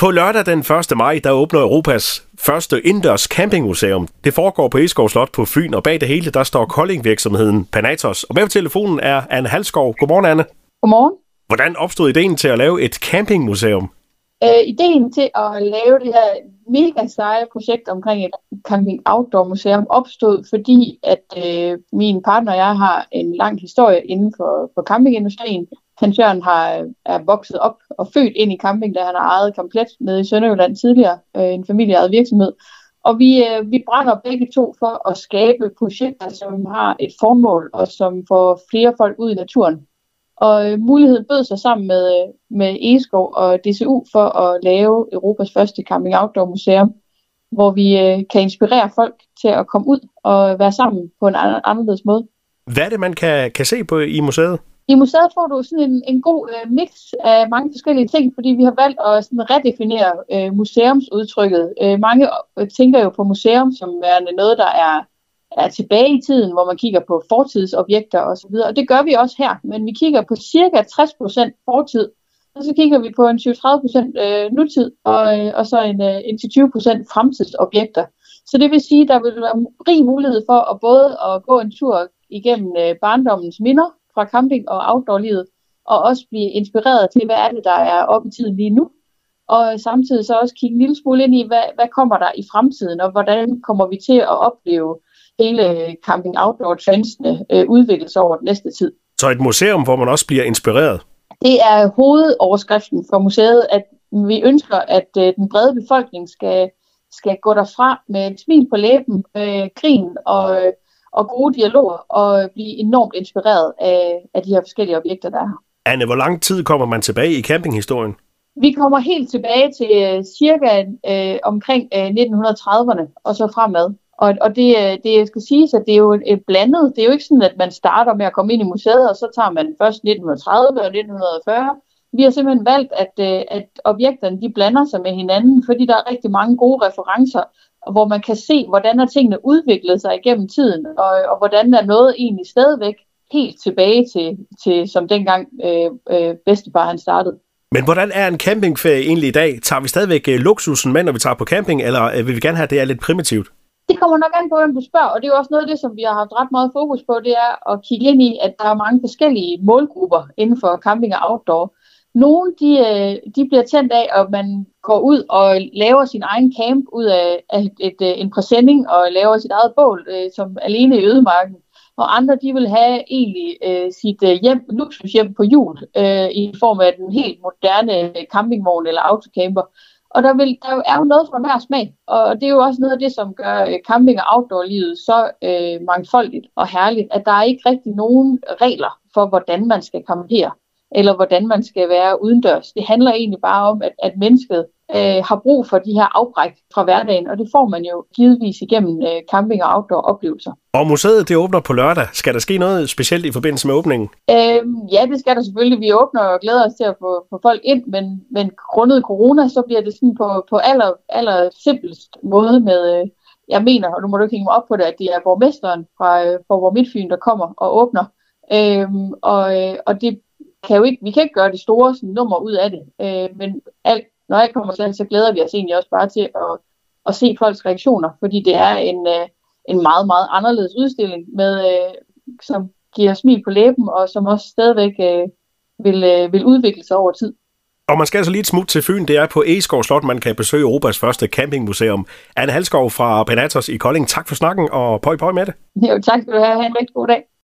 På lørdag den 1. maj, der åbner Europas første indendørs campingmuseum. Det foregår på Eskov Slot på Fyn, og bag det hele, der står Kolding-virksomheden Panatos. Og med på telefonen er Anne Halskov. Godmorgen, Anne. Godmorgen. Hvordan opstod ideen til at lave et campingmuseum? Øh, ideen til at lave det her mega seje projekt omkring et camping outdoor museum opstod, fordi at øh, min partner og jeg har en lang historie inden for, for campingindustrien. Hans Jørgen har, er vokset op og født ind i camping, da han har ejet komplet nede i Sønderjylland tidligere, øh, en familieejet virksomhed. Og vi, øh, vi brænder begge to for at skabe projekter, som har et formål, og som får flere folk ud i naturen. Og øh, muligheden bød sig sammen med, øh, med Eskov og DCU for at lave Europas første camping outdoor museum, hvor vi øh, kan inspirere folk til at komme ud og være sammen på en anderledes måde. Hvad er det, man kan, kan se på i museet? I museet får du sådan en, en god øh, mix af mange forskellige ting, fordi vi har valgt at sådan redefinere øh, museumsudtrykket. Øh, mange øh, tænker jo på museum som værende noget, der er, er tilbage i tiden, hvor man kigger på fortidsobjekter osv. Og det gør vi også her, men vi kigger på cirka 60% fortid, og så kigger vi på en 20-30% øh, nutid, og, øh, og så en, øh, en 20% fremtidsobjekter. Så det vil sige, at der vil være rig mulighed for at både at gå en tur igennem øh, barndommens minder, fra camping- og outdoor-livet, og også blive inspireret til, hvad er det, der er oppe i tiden lige nu, og samtidig så også kigge en lille smule ind i, hvad, hvad kommer der i fremtiden, og hvordan kommer vi til at opleve hele camping outdoor trendsene øh, udvikle sig over den næste tid. Så et museum, hvor man også bliver inspireret? Det er hovedoverskriften for museet, at vi ønsker, at øh, den brede befolkning skal, skal gå derfra med et smil på læben, øh, grin og, og gode dialoger og blive enormt inspireret af, af de her forskellige objekter, der er her. Anne, hvor lang tid kommer man tilbage i campinghistorien? Vi kommer helt tilbage til øh, cirka øh, omkring øh, 1930'erne og så fremad. Og, og det, øh, det skal sige, at det er jo et blandet. Det er jo ikke sådan, at man starter med at komme ind i museet, og så tager man først 1930 og 1940. Vi har simpelthen valgt, at, øh, at objekterne de blander sig med hinanden, fordi der er rigtig mange gode referencer hvor man kan se, hvordan har tingene udviklet sig igennem tiden, og, og hvordan er noget egentlig stadigvæk helt tilbage til, til som dengang øh, øh, bedstefar han startede. Men hvordan er en campingferie egentlig i dag? Tager vi stadigvæk øh, luksusen med, når vi tager på camping, eller øh, vil vi gerne have, at det er lidt primitivt? Det kommer nok an på, hvem du spørger, og det er jo også noget af det, som vi har haft ret meget fokus på, det er at kigge ind i, at der er mange forskellige målgrupper inden for camping og outdoor. Nogle de, øh, de bliver tændt af, at man går ud og laver sin egen camp ud af, af et, et, en præsending og laver sit eget bål øh, som alene i ødemarken. Og andre de vil have egentlig øh, sit øh, hjem, luksushjem på jul øh, i form af den helt moderne campingvogn eller autocamper. Og der, vil, der er jo noget fra hver smag, og det er jo også noget af det, som gør camping- og outdoor-livet så øh, mangfoldigt og herligt, at der er ikke rigtig nogen regler for, hvordan man skal campere eller hvordan man skal være udendørs. Det handler egentlig bare om, at, at mennesket øh, har brug for de her afbræk fra hverdagen, og det får man jo givetvis igennem øh, camping- og outdoor-oplevelser. Og museet det åbner på lørdag. Skal der ske noget specielt i forbindelse med åbningen? Øhm, ja, det skal der selvfølgelig. Vi åbner og glæder os til at få, få folk ind, men, men grundet corona, så bliver det sådan på, på aller, aller simplest måde med, øh, jeg mener, og nu må du ikke hænge mig op på det, at det er borgmesteren fra, øh, fra Vor Midtfyn, der kommer og åbner. Øhm, og, øh, og det kan jo ikke, vi kan ikke gøre det store sådan, nummer ud af det, øh, men alt, når jeg kommer til, så glæder vi os egentlig også bare til at, at se folks reaktioner, fordi det er en, øh, en meget, meget anderledes udstilling, med, øh, som giver smil på læben, og som også stadigvæk øh, vil, øh, vil udvikle sig over tid. Og man skal altså lige et smut til Fyn. Det er på Egeskov Slot, man kan besøge Europas første campingmuseum. Anne Halskov fra Penatos i Kolding. Tak for snakken, og pøj pøj med det. Jo, tak skal du have. Ha' en rigtig god dag.